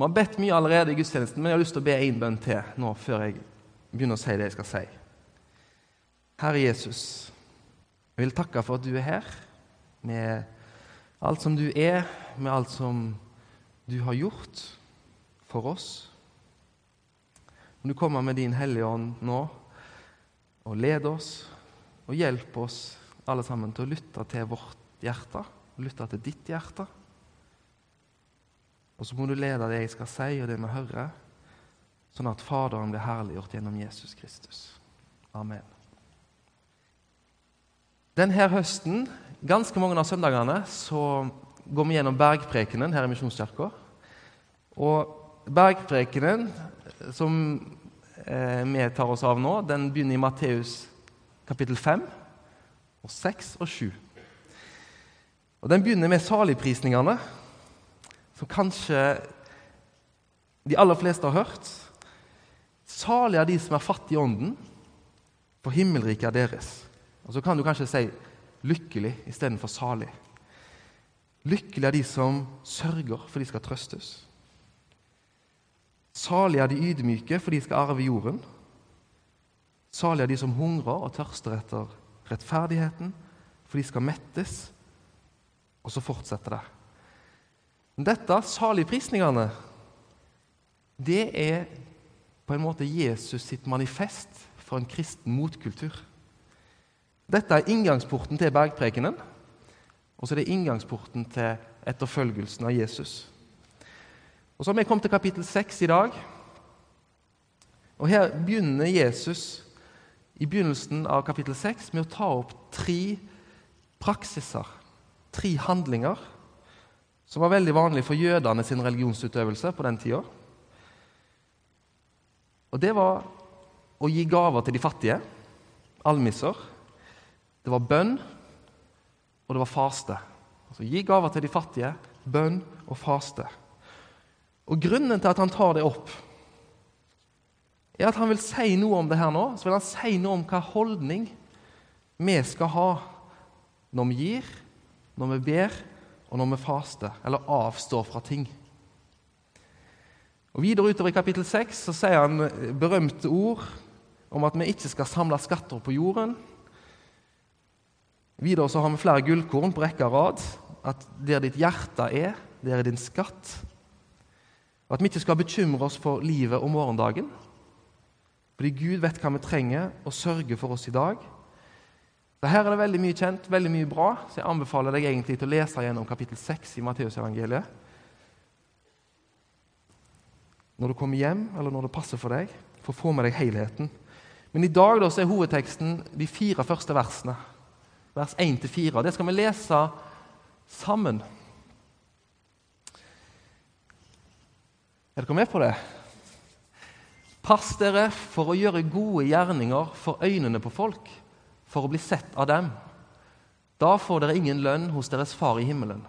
Vi har bedt mye allerede i gudstjenesten, men jeg har lyst til å be én bønn til nå før jeg begynner å si det jeg skal si. Herre Jesus, jeg vil takke for at du er her med alt som du er, med alt som du har gjort for oss. Må du komme med din Hellige Ånd nå og lede oss og hjelpe oss alle sammen til å lytte til vårt hjerte, lytte til ditt hjerte. Og så må du lede det jeg skal si, og det vi hører, sånn at Faderen blir herliggjort gjennom Jesus Kristus. Amen. Denne høsten, ganske mange av søndagene, så går vi gjennom bergprekenen her i Misjonskirka. Og bergprekenen som eh, vi tar oss av nå, den begynner i Matteus kapittel 5, og 6 og 7. Og Den begynner med saligprisningene, som kanskje de aller fleste har hørt. Salig er de som er fattige i ånden, for himmelriket er deres. Og Så kan du kanskje si lykkelig istedenfor salig. Lykkelig er de som sørger, for de skal trøstes. Salig er de ydmyke, for de skal arve jorden. Salig er de som hungrer og tørster etter rettferdigheten, for de skal mettes. Og så fortsetter det. Dette, saligprisningene, det er på en måte Jesus sitt manifest for en kristen motkultur. Dette er inngangsporten til bergprekenen, og så er det inngangsporten til etterfølgelsen av Jesus. Og Så har vi kommet til kapittel 6 i dag. Og Her begynner Jesus i begynnelsen av kapittel 6 med å ta opp tre praksiser, tre handlinger, som var veldig vanlig for jødene sin religionsutøvelse på den tida. Og det var å gi gaver til de fattige, almisser. Det var bønn, og det var faste. Altså Gi gaver til de fattige, bønn og faste. Og Grunnen til at han tar det opp, er at han vil si noe om det her nå. Så vil han si noe om hva holdning vi skal ha når vi gir, når vi ber, og når vi faster, eller avstår fra ting. Og Videre utover i kapittel 6 så sier han berømte ord om at vi ikke skal samle skatter på jorden. Videre så har vi flere gullkorn på rekke og rad. At der ditt hjerte er, der er din skatt. Og At vi ikke skal bekymre oss for livet og morgendagen. Fordi Gud vet hva vi trenger, og sørger for oss i dag. Så Her er det veldig mye kjent, veldig mye bra, så jeg anbefaler deg egentlig til å lese gjennom kapittel 6 i Matteusevangeliet. Når du kommer hjem, eller når det passer for deg, for å få med deg helheten. Men i dag da, så er hovedteksten de fire første versene. Vers 1-4. Det skal vi lese sammen. Er dere med på det? Pass dere for å gjøre gode gjerninger for øynene på folk, for å bli sett av dem. Da får dere ingen lønn hos deres far i himmelen.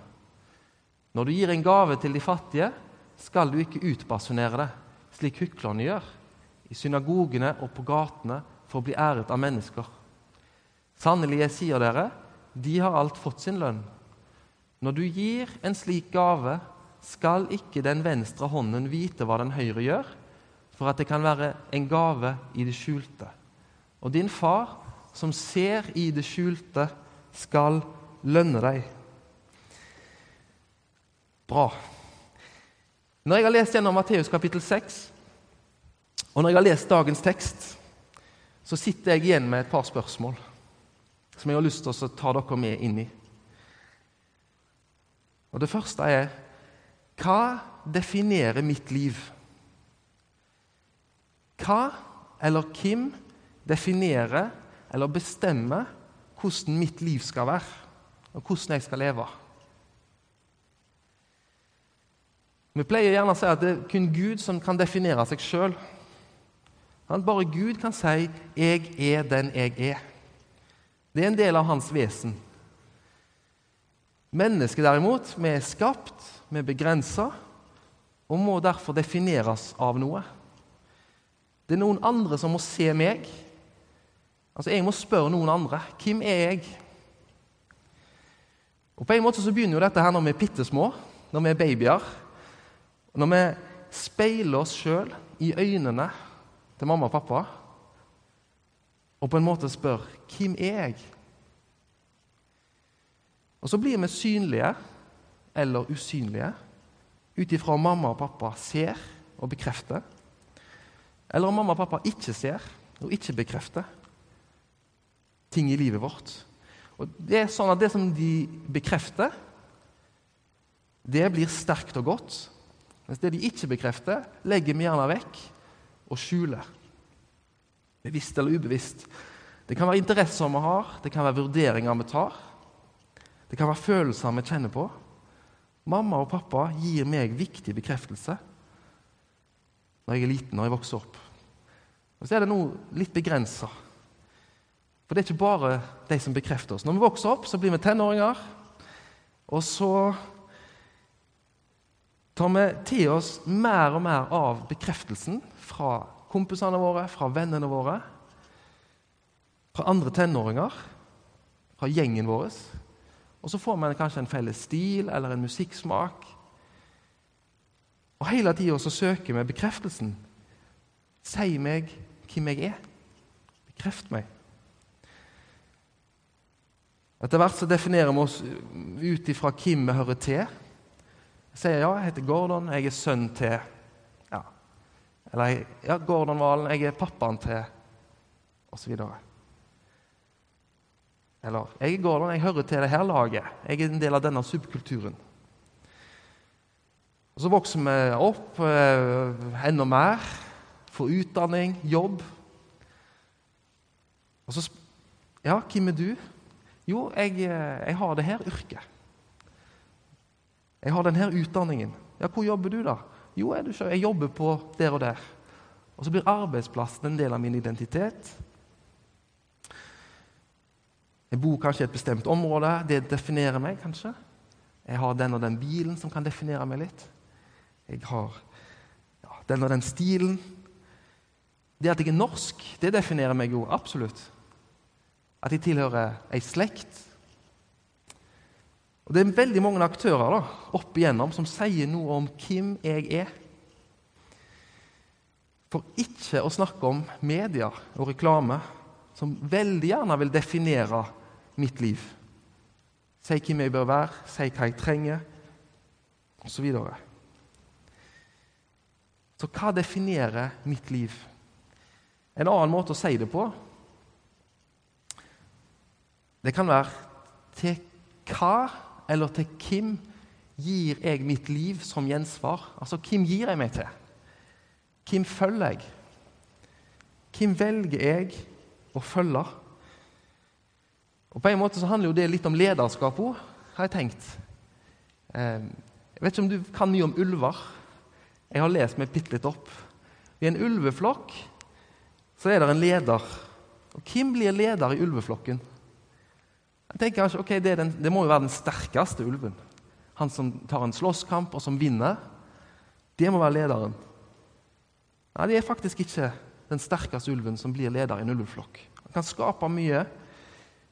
Når du gir en gave til de fattige, skal du ikke utbasunere det, slik hyklerne gjør, i synagogene og på gatene for å bli æret av mennesker. Sannelig, jeg sier dere, de har alt fått sin lønn. Når du gir en slik gave, skal ikke den venstre hånden vite hva den høyre gjør, for at det kan være en gave i det skjulte. Og din far, som ser i det skjulte, skal lønne deg. Bra. Når jeg har lest gjennom Matteus kapittel 6, og når jeg har lest dagens tekst, så sitter jeg igjen med et par spørsmål som jeg har lyst til å ta dere med inn i. Og Det første er hva definerer mitt liv? Hva eller hvem definerer eller bestemmer hvordan mitt liv skal være, og hvordan jeg skal leve? Vi pleier gjerne å si at det er kun Gud som kan definere seg sjøl. Bare Gud kan si 'jeg er den jeg er'. Det er en del av hans vesen. Mennesket derimot, vi er skapt, vi er begrensa, og må derfor defineres av noe. Det er noen andre som må se meg. Altså, Jeg må spørre noen andre hvem er jeg Og På en måte så begynner jo dette her når vi er bitte små, når vi er babyer. Når vi speiler oss sjøl i øynene til mamma og pappa og på en måte spør 'Hvem er jeg?' Og så blir vi synlige eller usynlige ut ifra om mamma og pappa ser og bekrefter, eller om mamma og pappa ikke ser og ikke bekrefter ting i livet vårt. Og Det er sånn at det som de bekrefter, det blir sterkt og godt. Mens det de ikke bekrefter, legger vi gjerne vekk og skjuler. Bevisst eller ubevisst. Det kan være interesser vi har, det kan være vurderinger vi tar. Det kan være følelser vi kjenner på. Mamma og pappa gir meg viktig bekreftelse når jeg er liten, når jeg vokser opp. Og så er det noe litt begrensa. For det er ikke bare de som bekrefter oss. Når vi vokser opp, så blir vi tenåringer. Og så tar vi til oss mer og mer av bekreftelsen fra kompisene våre, fra vennene våre, fra andre tenåringer, fra gjengen vår. Og så får man kanskje en felles stil eller en musikksmak. Og hele tida søker vi bekreftelsen. Si meg hvem jeg er. Bekreft meg. Etter hvert så definerer vi oss ut ifra hvem vi hører til. Jeg sier ja, jeg heter Gordon, jeg er sønn til ja. Eller ja, Gordon Valen, jeg er pappaen til osv. Eller jeg er Gordon, jeg hører til det her laget. Jeg er en del av denne subkulturen. Og Så vokser vi opp eh, enda mer, får utdanning, jobb. Og så Ja, hvem er du? Jo, jeg, eh, jeg har det her yrket. Jeg har denne utdanningen. Ja, hvor jobber du, da? Jo, jeg jobber på der og der. Og så blir arbeidsplassen en del av min identitet. Jeg bor kanskje i et bestemt område. Det definerer meg kanskje. Jeg har den og den bilen som kan definere meg litt. Jeg har ja, den og den stilen. Det at jeg er norsk, det definerer meg jo absolutt. At jeg tilhører ei slekt. Og Det er veldig mange aktører da, opp igjennom som sier noe om hvem jeg er. For ikke å snakke om media og reklame, som veldig gjerne vil definere mitt liv. Si hvem jeg bør være, si hva jeg trenger, osv. Så, så hva definerer mitt liv? En annen måte å si det på Det kan være til hva eller til hvem gir jeg mitt liv som gjensvar? Altså, hvem gir jeg meg til? Hvem følger jeg? Hvem velger jeg å følge? Og På en måte så handler jo det litt om lederskap òg, har jeg tenkt. Eh, jeg vet ikke om du kan mye om ulver. Jeg har lest meg bitte litt opp. I en ulveflokk så er det en leder. Og Hvem blir leder i ulveflokken? Jeg tenker ikke, ok, det, den, det må jo være den sterkeste ulven. Han som tar en slåsskamp, og som vinner. Det må være lederen. Nei, det er faktisk ikke den sterkeste ulven som blir leder i en ulveflokk. Han kan skape mye,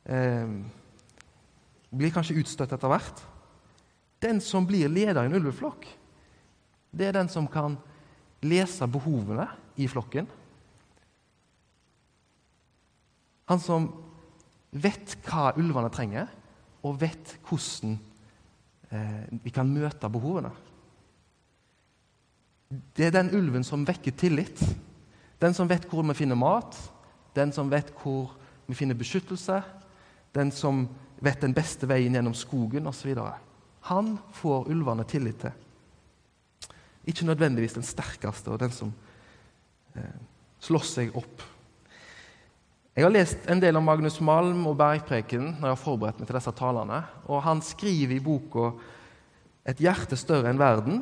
eh, blir kanskje utstøtt etter hvert. Den som blir leder i en ulveflokk, det er den som kan lese behovene i flokken. Han som vet hva ulvene trenger, og vet hvordan eh, vi kan møte behovene. Det er den ulven som vekker tillit. Den som vet hvor vi finner mat, den som vet hvor vi finner beskyttelse, den som vet den beste veien gjennom skogen osv. Han får ulvene tillit til. Ikke nødvendigvis den sterkeste og den som eh, slåss seg opp. Jeg har lest en del om Magnus Malm og bergpreken når jeg har forberedt meg til disse talene. og Han skriver i boka 'Et hjerte større enn verden'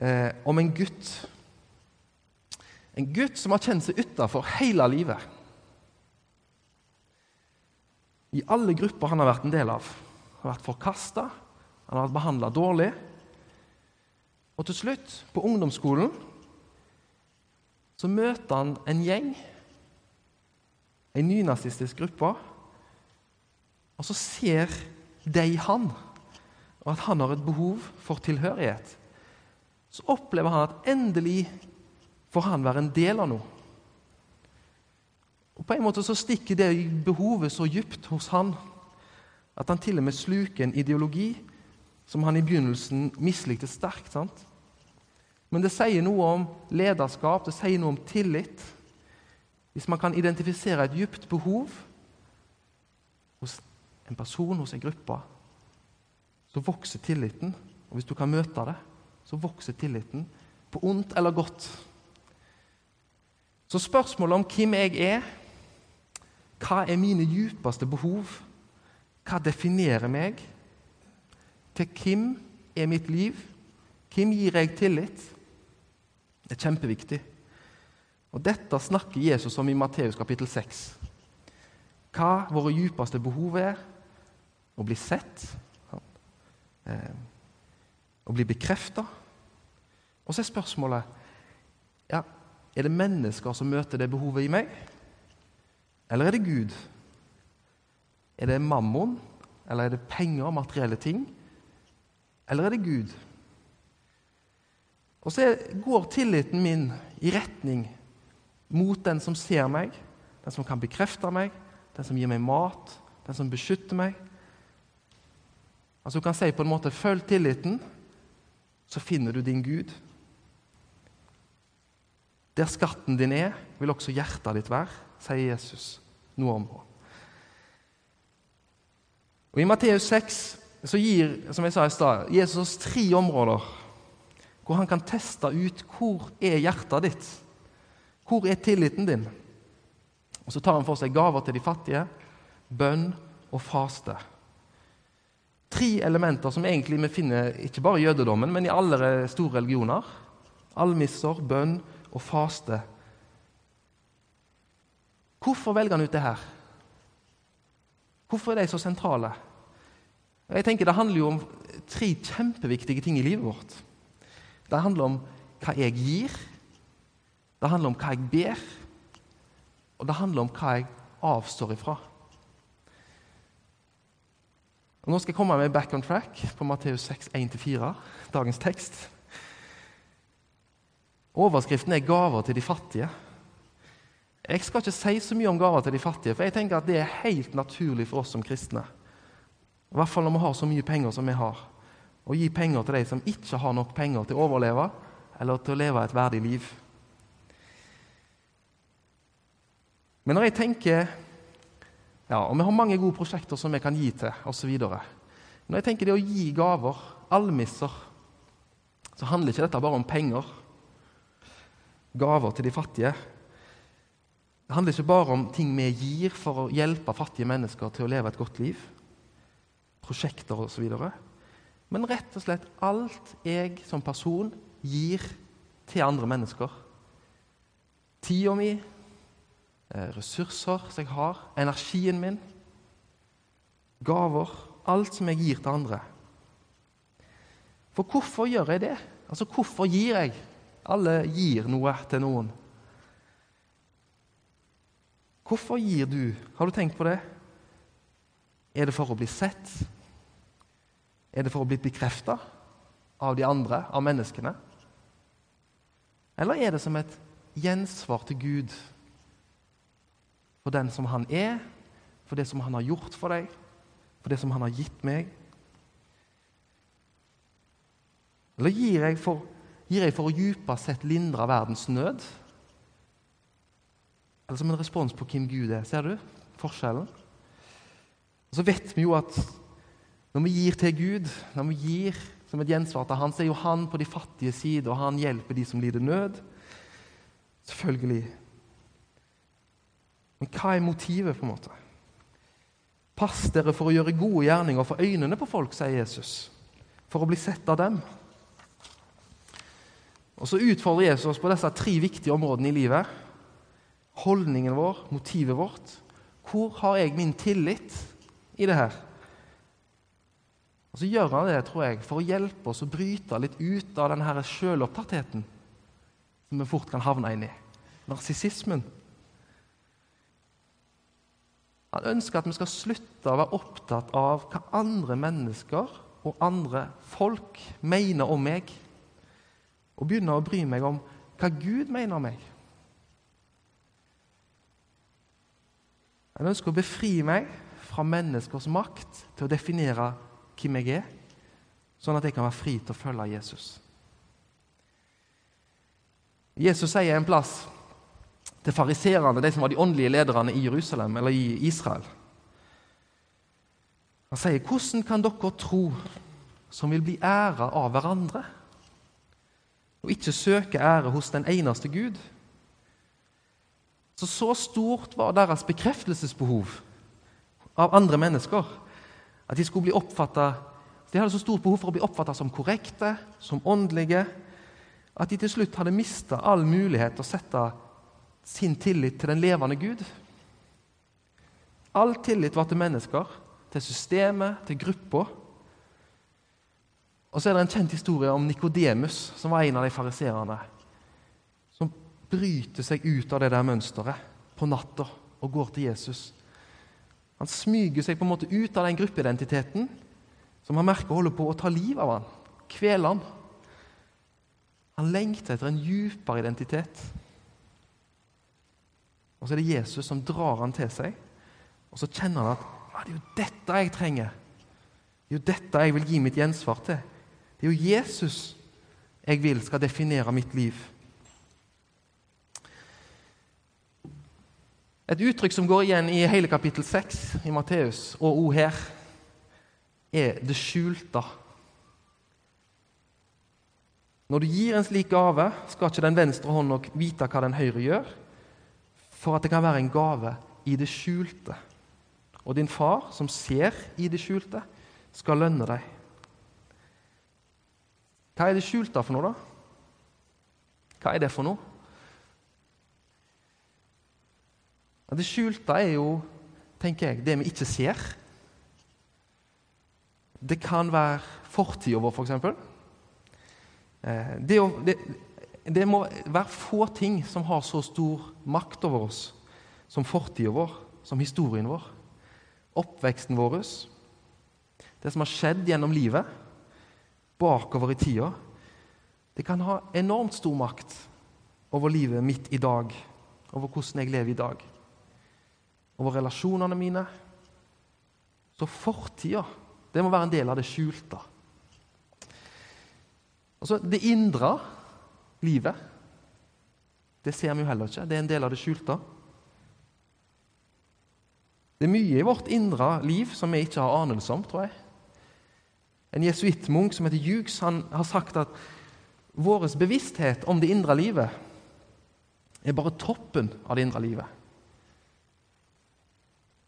eh, om en gutt. En gutt som har kjent seg utafor hele livet. I alle grupper han har vært en del av. Han har vært forkasta, han har vært behandla dårlig. Og til slutt, på ungdomsskolen, så møter han en gjeng, en nynazistisk gruppe. Og så ser de han, og at han har et behov for tilhørighet. så opplever han at endelig får han være en del av noe. Og På en måte så stikker det behovet så dypt hos han at han til og med sluker en ideologi som han i begynnelsen mislikte sterkt. sant? Men det sier noe om lederskap, det sier noe om tillit. Hvis man kan identifisere et dypt behov hos en person, hos en gruppe, så vokser tilliten. Og hvis du kan møte det, så vokser tilliten på ondt eller godt. Så spørsmålet om hvem jeg er, hva er mine djupeste behov, hva definerer meg, til hvem er mitt liv, hvem gir jeg tillit, det er kjempeviktig. Og Dette snakker Jesus om i Matteus kapittel 6. Hva våre djupeste behov er. Å bli sett, eh, å bli bekrefta. Og så er spørsmålet ja, er det mennesker som møter det behovet i meg, eller er det Gud? Er det mammon, eller er det penger, og materielle ting? Eller er det Gud? Og så går tilliten min i retning mot den som ser meg, den som kan bekrefte meg, den som gir meg mat, den som beskytter meg. Altså Du kan si på en måte 'følg tilliten', så finner du din Gud. Der skatten din er, vil også hjertet ditt være, sier Jesus noe om. Og I Matteus 6 så gir som jeg sa i sted, Jesus oss tre områder hvor han kan teste ut hvor er hjertet ditt Hvor er tilliten din? Og Så tar han for seg gaver til de fattige, bønn og faste. Tre elementer som egentlig vi finner ikke bare i jødedommen, men i alle store religioner. Almisser, bønn og faste. Hvorfor velger han ut det her? Hvorfor er de så sentrale? Jeg tenker Det handler jo om tre kjempeviktige ting i livet vårt. Det handler om hva jeg gir, det handler om hva jeg ber, og det handler om hva jeg avstår ifra. Og nå skal jeg komme med back on track på Matteus 6, 1-4, dagens tekst. Overskriften er 'Gaver til de fattige'. Jeg skal ikke si så mye om gaver til de fattige, for jeg tenker at det er helt naturlig for oss som kristne. I hvert fall når vi har så mye penger som vi har. Å gi penger til de som ikke har nok penger til å overleve eller til å leve et verdig liv. Men når jeg tenker ja, og Vi har mange gode prosjekter som vi kan gi til osv. Når jeg tenker det å gi gaver, almisser, så handler ikke dette bare om penger. Gaver til de fattige. Det handler ikke bare om ting vi gir for å hjelpe fattige mennesker til å leve et godt liv. Prosjekter osv. Men rett og slett alt jeg som person gir til andre mennesker. Tida mi, ressurser som jeg har, energien min, gaver Alt som jeg gir til andre. For hvorfor gjør jeg det? Altså, hvorfor gir jeg? Alle gir noe til noen. Hvorfor gir du? Har du tenkt på det? Er det for å bli sett? Er det for å bli bekrefta av de andre, av menneskene? Eller er det som et gjensvar til Gud for den som han er, for det som han har gjort for deg, for det som han har gitt meg? Eller gir jeg for, gir jeg for å djupest sett lindre verdens nød? Eller som en respons på hvem Gud er? Ser du forskjellen? Og så vet vi jo at når vi gir til Gud, når vi gir som et gjensvar til Han, så er jo Han på de fattige side, og Han hjelper de som lider nød. Selvfølgelig. Men hva er motivet, på en måte? Pass dere for å gjøre gode gjerninger for øynene på folk, sier Jesus. For å bli sett av dem. Og Så utfordrer Jesus oss på disse tre viktige områdene i livet. Holdningen vår, motivet vårt. Hvor har jeg min tillit i det her? Og Så gjør han det tror jeg, for å hjelpe oss å bryte litt ut av denne sjølopptattheten som vi fort kan havne inn i. Narsissismen. Han ønsker at vi skal slutte å være opptatt av hva andre mennesker og andre folk mener om meg. og begynne å bry meg om hva Gud mener om meg. Han ønsker å befri meg fra menneskers makt til å definere hvem jeg er, sånn at jeg kan være fri til å følge Jesus. Jesus sier en plass til fariserene, de som var de åndelige lederne i Jerusalem eller i Israel Han sier, 'Hvordan kan dere tro som vil bli æra av hverandre?' og ikke søke ære hos den eneste Gud? Så så stort var deres bekreftelsesbehov av andre mennesker at de skulle bli oppfattet De hadde så stort behov for å bli oppfattet som korrekte, som åndelige, at de til slutt hadde mista all mulighet til å sette sin tillit til den levende Gud. All tillit var til mennesker, til systemet, til gruppa. Og så er det en kjent historie om Nikodemus, som var en av de fariseerne bryter seg ut av det der mønsteret på natta og går til Jesus. Han smyger seg på en måte ut av den gruppeidentiteten som han merker holder på å ta livet av han, kvele han. Han lengter etter en djupere identitet. Og så er det Jesus som drar han til seg, og så kjenner han at det er jo dette jeg trenger. Det er jo dette jeg vil gi mitt gjensvar til. Det er jo Jesus jeg vil skal definere mitt liv. Et uttrykk som går igjen i hele kapittel 6 i Matteus, og òg her, er det skjulte. Når du gir en slik gave, skal ikke den venstre hånda vite hva den høyre gjør, for at det kan være en gave i det skjulte. Og din far, som ser i det skjulte, skal lønne deg. Hva er det skjulte for noe, da? Hva er det for noe? Det skjulte er jo, tenker jeg, det vi ikke ser. Det kan være fortida vår, f.eks. For det, det, det må være få ting som har så stor makt over oss som fortida vår, som historien vår. Oppveksten vår, det som har skjedd gjennom livet, bakover i tida. Det kan ha enormt stor makt over livet mitt i dag, over hvordan jeg lever i dag over relasjonene mine. Så fortida, det må være en del av det skjulte. Altså, Det indre livet, det ser vi jo heller ikke. Det er en del av det skjulte. Det er mye i vårt indre liv som vi ikke har anelse om, tror jeg. En jesuittmunk som heter Hughes, han har sagt at vår bevissthet om det indre livet er bare toppen av det indre livet.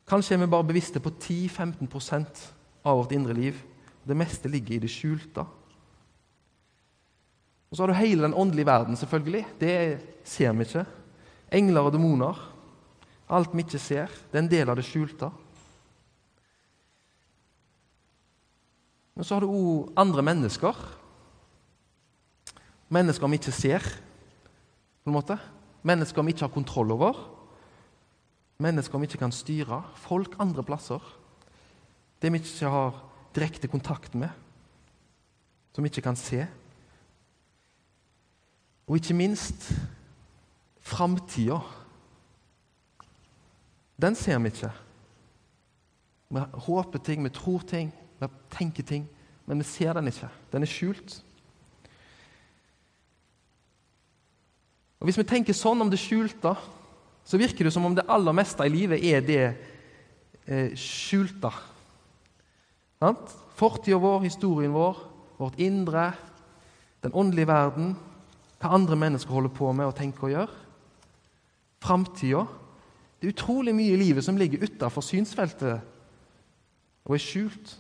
Kanskje er vi bare bevisste på 10-15% av vårt indre liv. Det meste ligger i det skjulte. Og Så har du hele den åndelige verden, selvfølgelig. Det ser vi ikke. Engler og demoner. Alt vi ikke ser. Det er en del av det skjulte. Men så har du òg andre mennesker. Mennesker vi ikke ser, på en måte. Mennesker vi ikke har kontroll over. Mennesker vi ikke kan styre, folk andre plasser. Det vi ikke har direkte kontakt med, som vi ikke kan se. Og ikke minst framtida. Den ser vi ikke. Vi håper ting, vi tror ting, vi tenker ting, men vi ser den ikke. Den er skjult. Og Hvis vi tenker sånn om det skjulte, så virker det som om det aller meste i livet er det eh, skjulte. Fortida vår, historien vår, vårt indre, den åndelige verden, hva andre mennesker holder på med og tenker og gjør. Framtida. Det er utrolig mye i livet som ligger utafor synsfeltet og er skjult.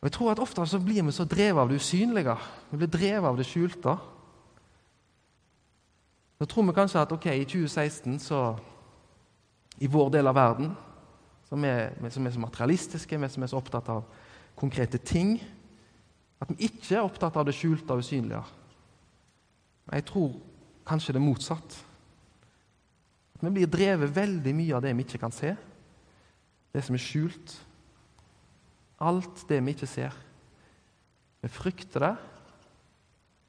Og jeg tror at Ofte så blir vi så drevet av det usynlige. Vi blir drevet av det skjulte. Nå tror vi kanskje at ok, i 2016 så I vår del av verden, som er, som er så materialistiske, vi som er så opptatt av konkrete ting At vi ikke er opptatt av det skjulte og usynlige. Men jeg tror kanskje det er motsatt. At vi blir drevet veldig mye av det vi ikke kan se, det som er skjult. Alt det vi ikke ser. Vi frykter det,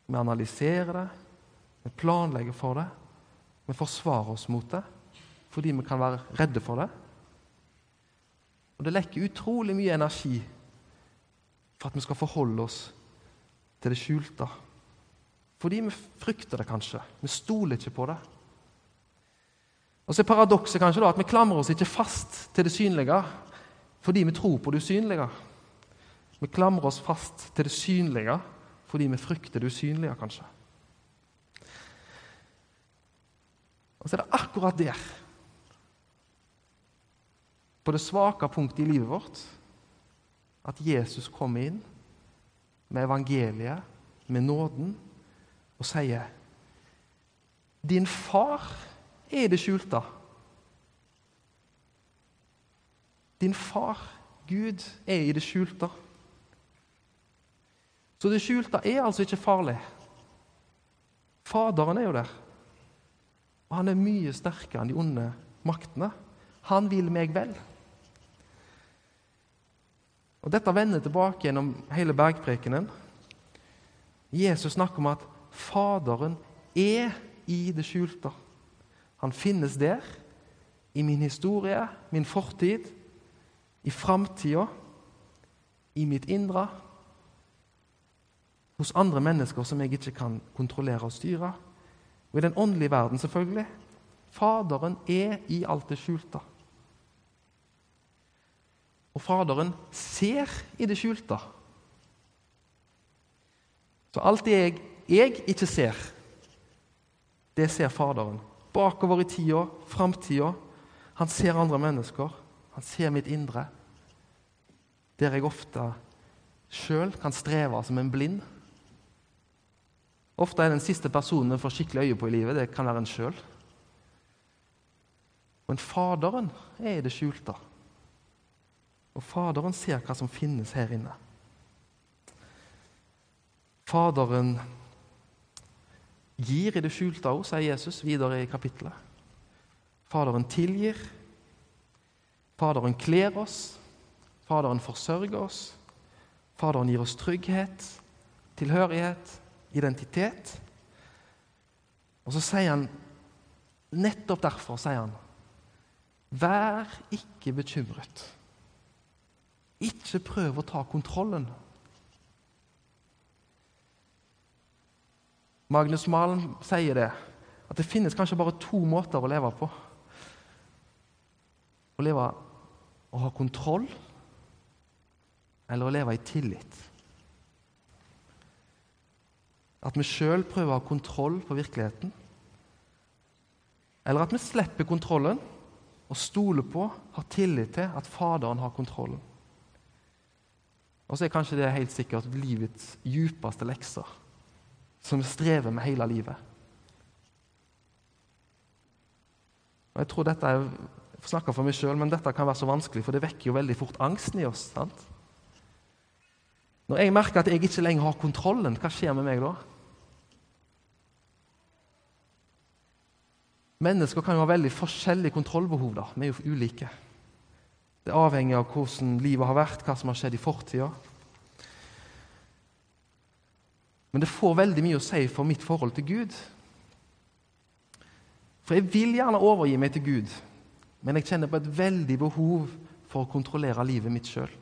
Vi analyserer det, vi planlegger for det, vi forsvarer oss mot det fordi vi kan være redde for det. Og det lekker utrolig mye energi for at vi skal forholde oss til det skjulte. Fordi vi frykter det kanskje. Vi stoler ikke på det. Og så er Paradokset kanskje da at vi klamrer oss ikke fast til det synlige fordi vi tror på det usynlige. Vi klamrer oss fast til det synlige fordi vi frykter det usynlige, kanskje. Og så er det akkurat der, på det svake punktet i livet vårt, at Jesus kommer inn med evangeliet, med nåden, og sier Din far er i det skjulte. Din far, Gud, er i det skjulte. Så det skjulte er altså ikke farlig. Faderen er jo der. Og han er mye sterkere enn de onde maktene. Han vil meg vel. Og Dette vender tilbake gjennom hele bergprekenen. Jesus snakker om at Faderen er i det skjulte. Han finnes der, i min historie, min fortid, i framtida, i mitt indre, hos andre mennesker som jeg ikke kan kontrollere og styre, og i den åndelige verden, selvfølgelig. Faderen er i alt det skjulte. Og Faderen ser i det skjulte. Så alt det jeg, jeg ikke ser, det ser Faderen. Bakover i tida, framtida. Han ser andre mennesker. Han ser mitt indre. Der jeg ofte sjøl kan streve som en blind. Ofte er den siste personen en får skikkelig øye på i livet, det kan være en sjøl. Men Faderen er i det skjulte. Og Faderen ser hva som finnes her inne. Faderen gir i det skjulte òg, sier Jesus videre i kapittelet. Faderen tilgir. Faderen kler oss. Faderen forsørger oss. Faderen gir oss trygghet, tilhørighet, identitet. Og så sier han Nettopp derfor sier han Vær ikke bekymret. Ikke prøv å ta kontrollen. Magnus Malm sier det, at det finnes kanskje bare to måter å leve på. Å leve å ha kontroll, eller å leve i tillit. At vi sjøl prøver å ha kontroll på virkeligheten. Eller at vi slipper kontrollen og stoler på, har tillit til at Faderen har kontrollen. Og så er kanskje det helt sikkert livets djupeste lekser, som strever med hele livet. Og Jeg tror dette er, jeg snakker for meg sjøl, men dette kan være så vanskelig, for det vekker jo veldig fort angsten i oss. sant? Når jeg merker at jeg ikke lenger har kontrollen, hva skjer med meg da? Mennesker kan jo ha veldig forskjellige kontrollbehov. da. Vi er jo ulike. Det er avhengig av hvordan livet har vært, hva som har skjedd i fortida. Men det får veldig mye å si for mitt forhold til Gud. For jeg vil gjerne overgi meg til Gud, men jeg kjenner på et veldig behov for å kontrollere livet mitt sjøl.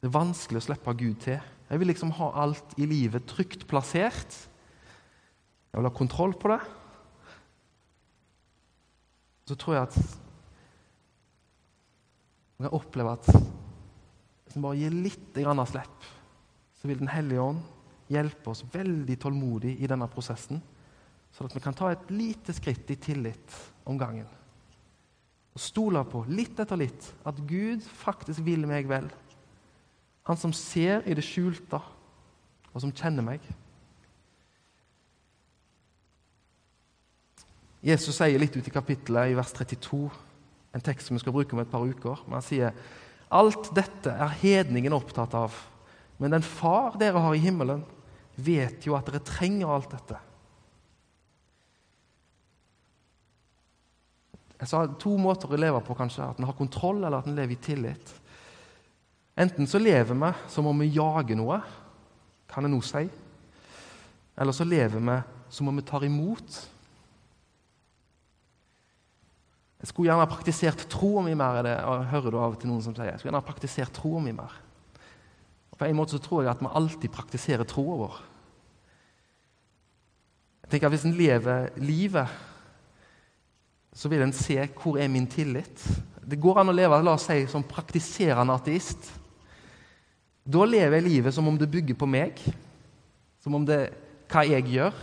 Det er vanskelig å slippe Gud til. Jeg vil liksom ha alt i livet trygt plassert. Jeg vil ha kontroll på det. Så tror jeg at vi kan oppleve at hvis vi bare gir litt av slipp, så vil Den hellige ånd hjelpe oss veldig tålmodig i denne prosessen, sånn at vi kan ta et lite skritt i tillit om gangen. Og stole på, litt etter litt, at Gud faktisk vil meg vel. Han som ser i det skjulte, og som kjenner meg. Jesus sier litt ut i kapittelet i vers 32, en tekst som vi skal bruke om et par uker. Men han sier alt dette er hedningen opptatt av. Men den far dere har i himmelen, vet jo at dere trenger alt dette. Jeg sa to måter å leve på, kanskje. At en har kontroll, eller at en lever i tillit. Enten så lever vi som om vi jager noe, kan en nå si. eller så lever vi som om vi tar imot. Jeg skulle gjerne ha praktisert troa mi mer. det, hører du av til noen som sier. Jeg skulle gjerne ha praktisert troa mi mer. Og på en måte så tror jeg at vi alltid praktiserer troa vår. Jeg tenker at Hvis en lever livet, så vil en se hvor er min tillit. Det går an å leve la oss si, som praktiserende ateist. Da lever jeg livet som om det bygger på meg, som om det hva jeg gjør,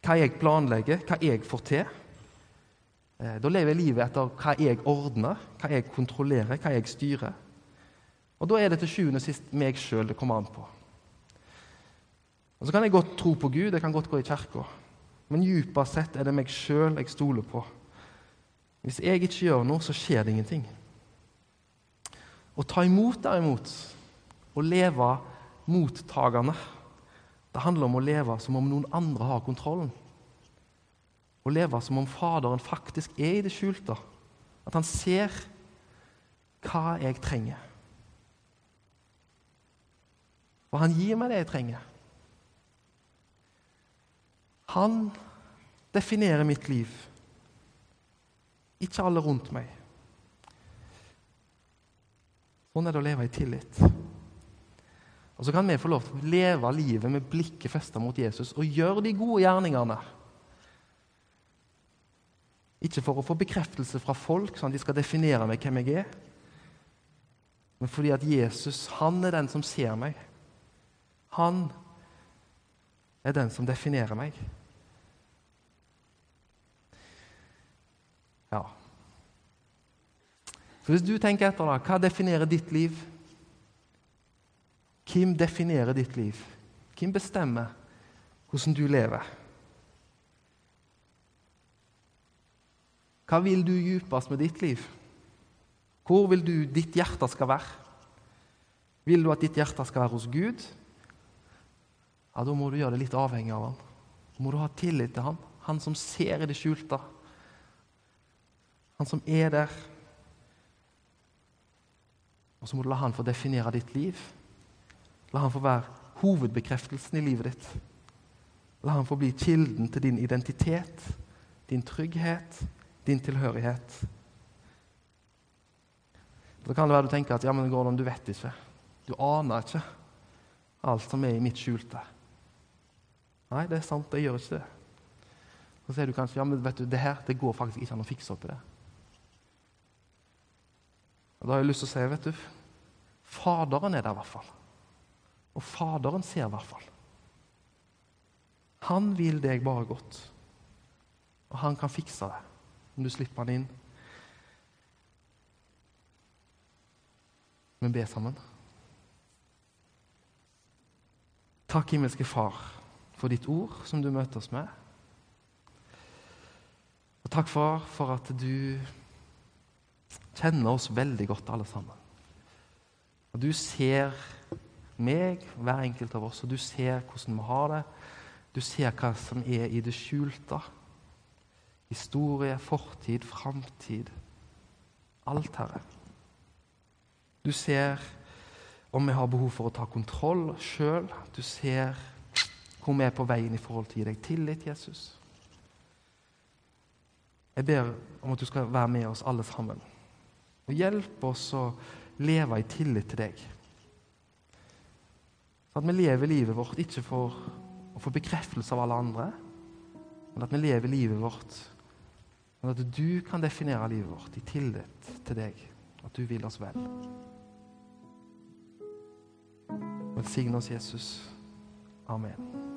hva jeg planlegger, hva jeg får til. Eh, da lever jeg livet etter hva jeg ordner, hva jeg kontrollerer, hva jeg styrer. Og Da er det til sjuende og sist meg sjøl det kommer an på. Og Så kan jeg godt tro på Gud, jeg kan godt gå i kirka. Men djupest sett er det meg sjøl jeg stoler på. Hvis jeg ikke gjør noe, så skjer det ingenting. Å ta imot, derimot, å leve mottagende, det handler om å leve som om noen andre har kontrollen. Å leve som om Faderen faktisk er i det skjulte. At han ser hva jeg trenger. Og han gir meg det jeg trenger. Han definerer mitt liv, ikke alle rundt meg. Sånn er det å leve i tillit. Og Så kan vi få lov til å leve livet med blikket festet mot Jesus og gjøre de gode gjerningene. Ikke for å få bekreftelse fra folk, sånn at de skal definere meg hvem jeg er, men fordi at Jesus han er den som ser meg. Han er den som definerer meg. Ja. Så hvis du tenker etter, da, hva definerer ditt liv? Hvem definerer ditt liv? Hvem bestemmer hvordan du lever? Hva vil du djupest med ditt liv? Hvor vil du ditt hjerte skal være? Vil du at ditt hjerte skal være hos Gud? Ja, Da må du gjøre det litt avhengig av ham. Da må du ha tillit til ham. Han som ser i det skjulte. Han som er der. Og så må du la han få definere ditt liv. La han få være hovedbekreftelsen i livet ditt. La han få bli kilden til din identitet, din trygghet, din tilhørighet. Da kan det være du tenker at ja, men Gordon, du vet ikke. Du aner ikke alt som er i mitt skjulte. Nei, det er sant, jeg gjør ikke det. Så sier du kanskje ja, men vet du, det her det går faktisk ikke an å fikse opp i det. Og Da har jeg lyst til å si, vet du, Faderen er der i hvert fall. Og Faderen ser i hvert fall. Han vil deg bare godt. Og han kan fikse det om du slipper han inn. Vi ber sammen. Takk, himmelske Far, for ditt ord som du møter oss med. Og takk, Far, for at du kjenner oss veldig godt, alle sammen. Og du ser meg, hver enkelt av oss, og du ser hvordan vi har det. Du ser hva som er i det skjulte. Historie, fortid, framtid. Alt, Herre. Du ser om vi har behov for å ta kontroll sjøl. Du ser hvor vi er på veien i forhold til å gi deg tillit, Jesus. Jeg ber om at du skal være med oss alle sammen. Og hjelpe oss å leve i tillit til deg. At vi lever livet vårt ikke for å få bekreftelse av alle andre, men at vi lever livet vårt men at du kan definere livet vårt i tillit til deg, at du vil oss vel. Velsign oss, Jesus. Amen.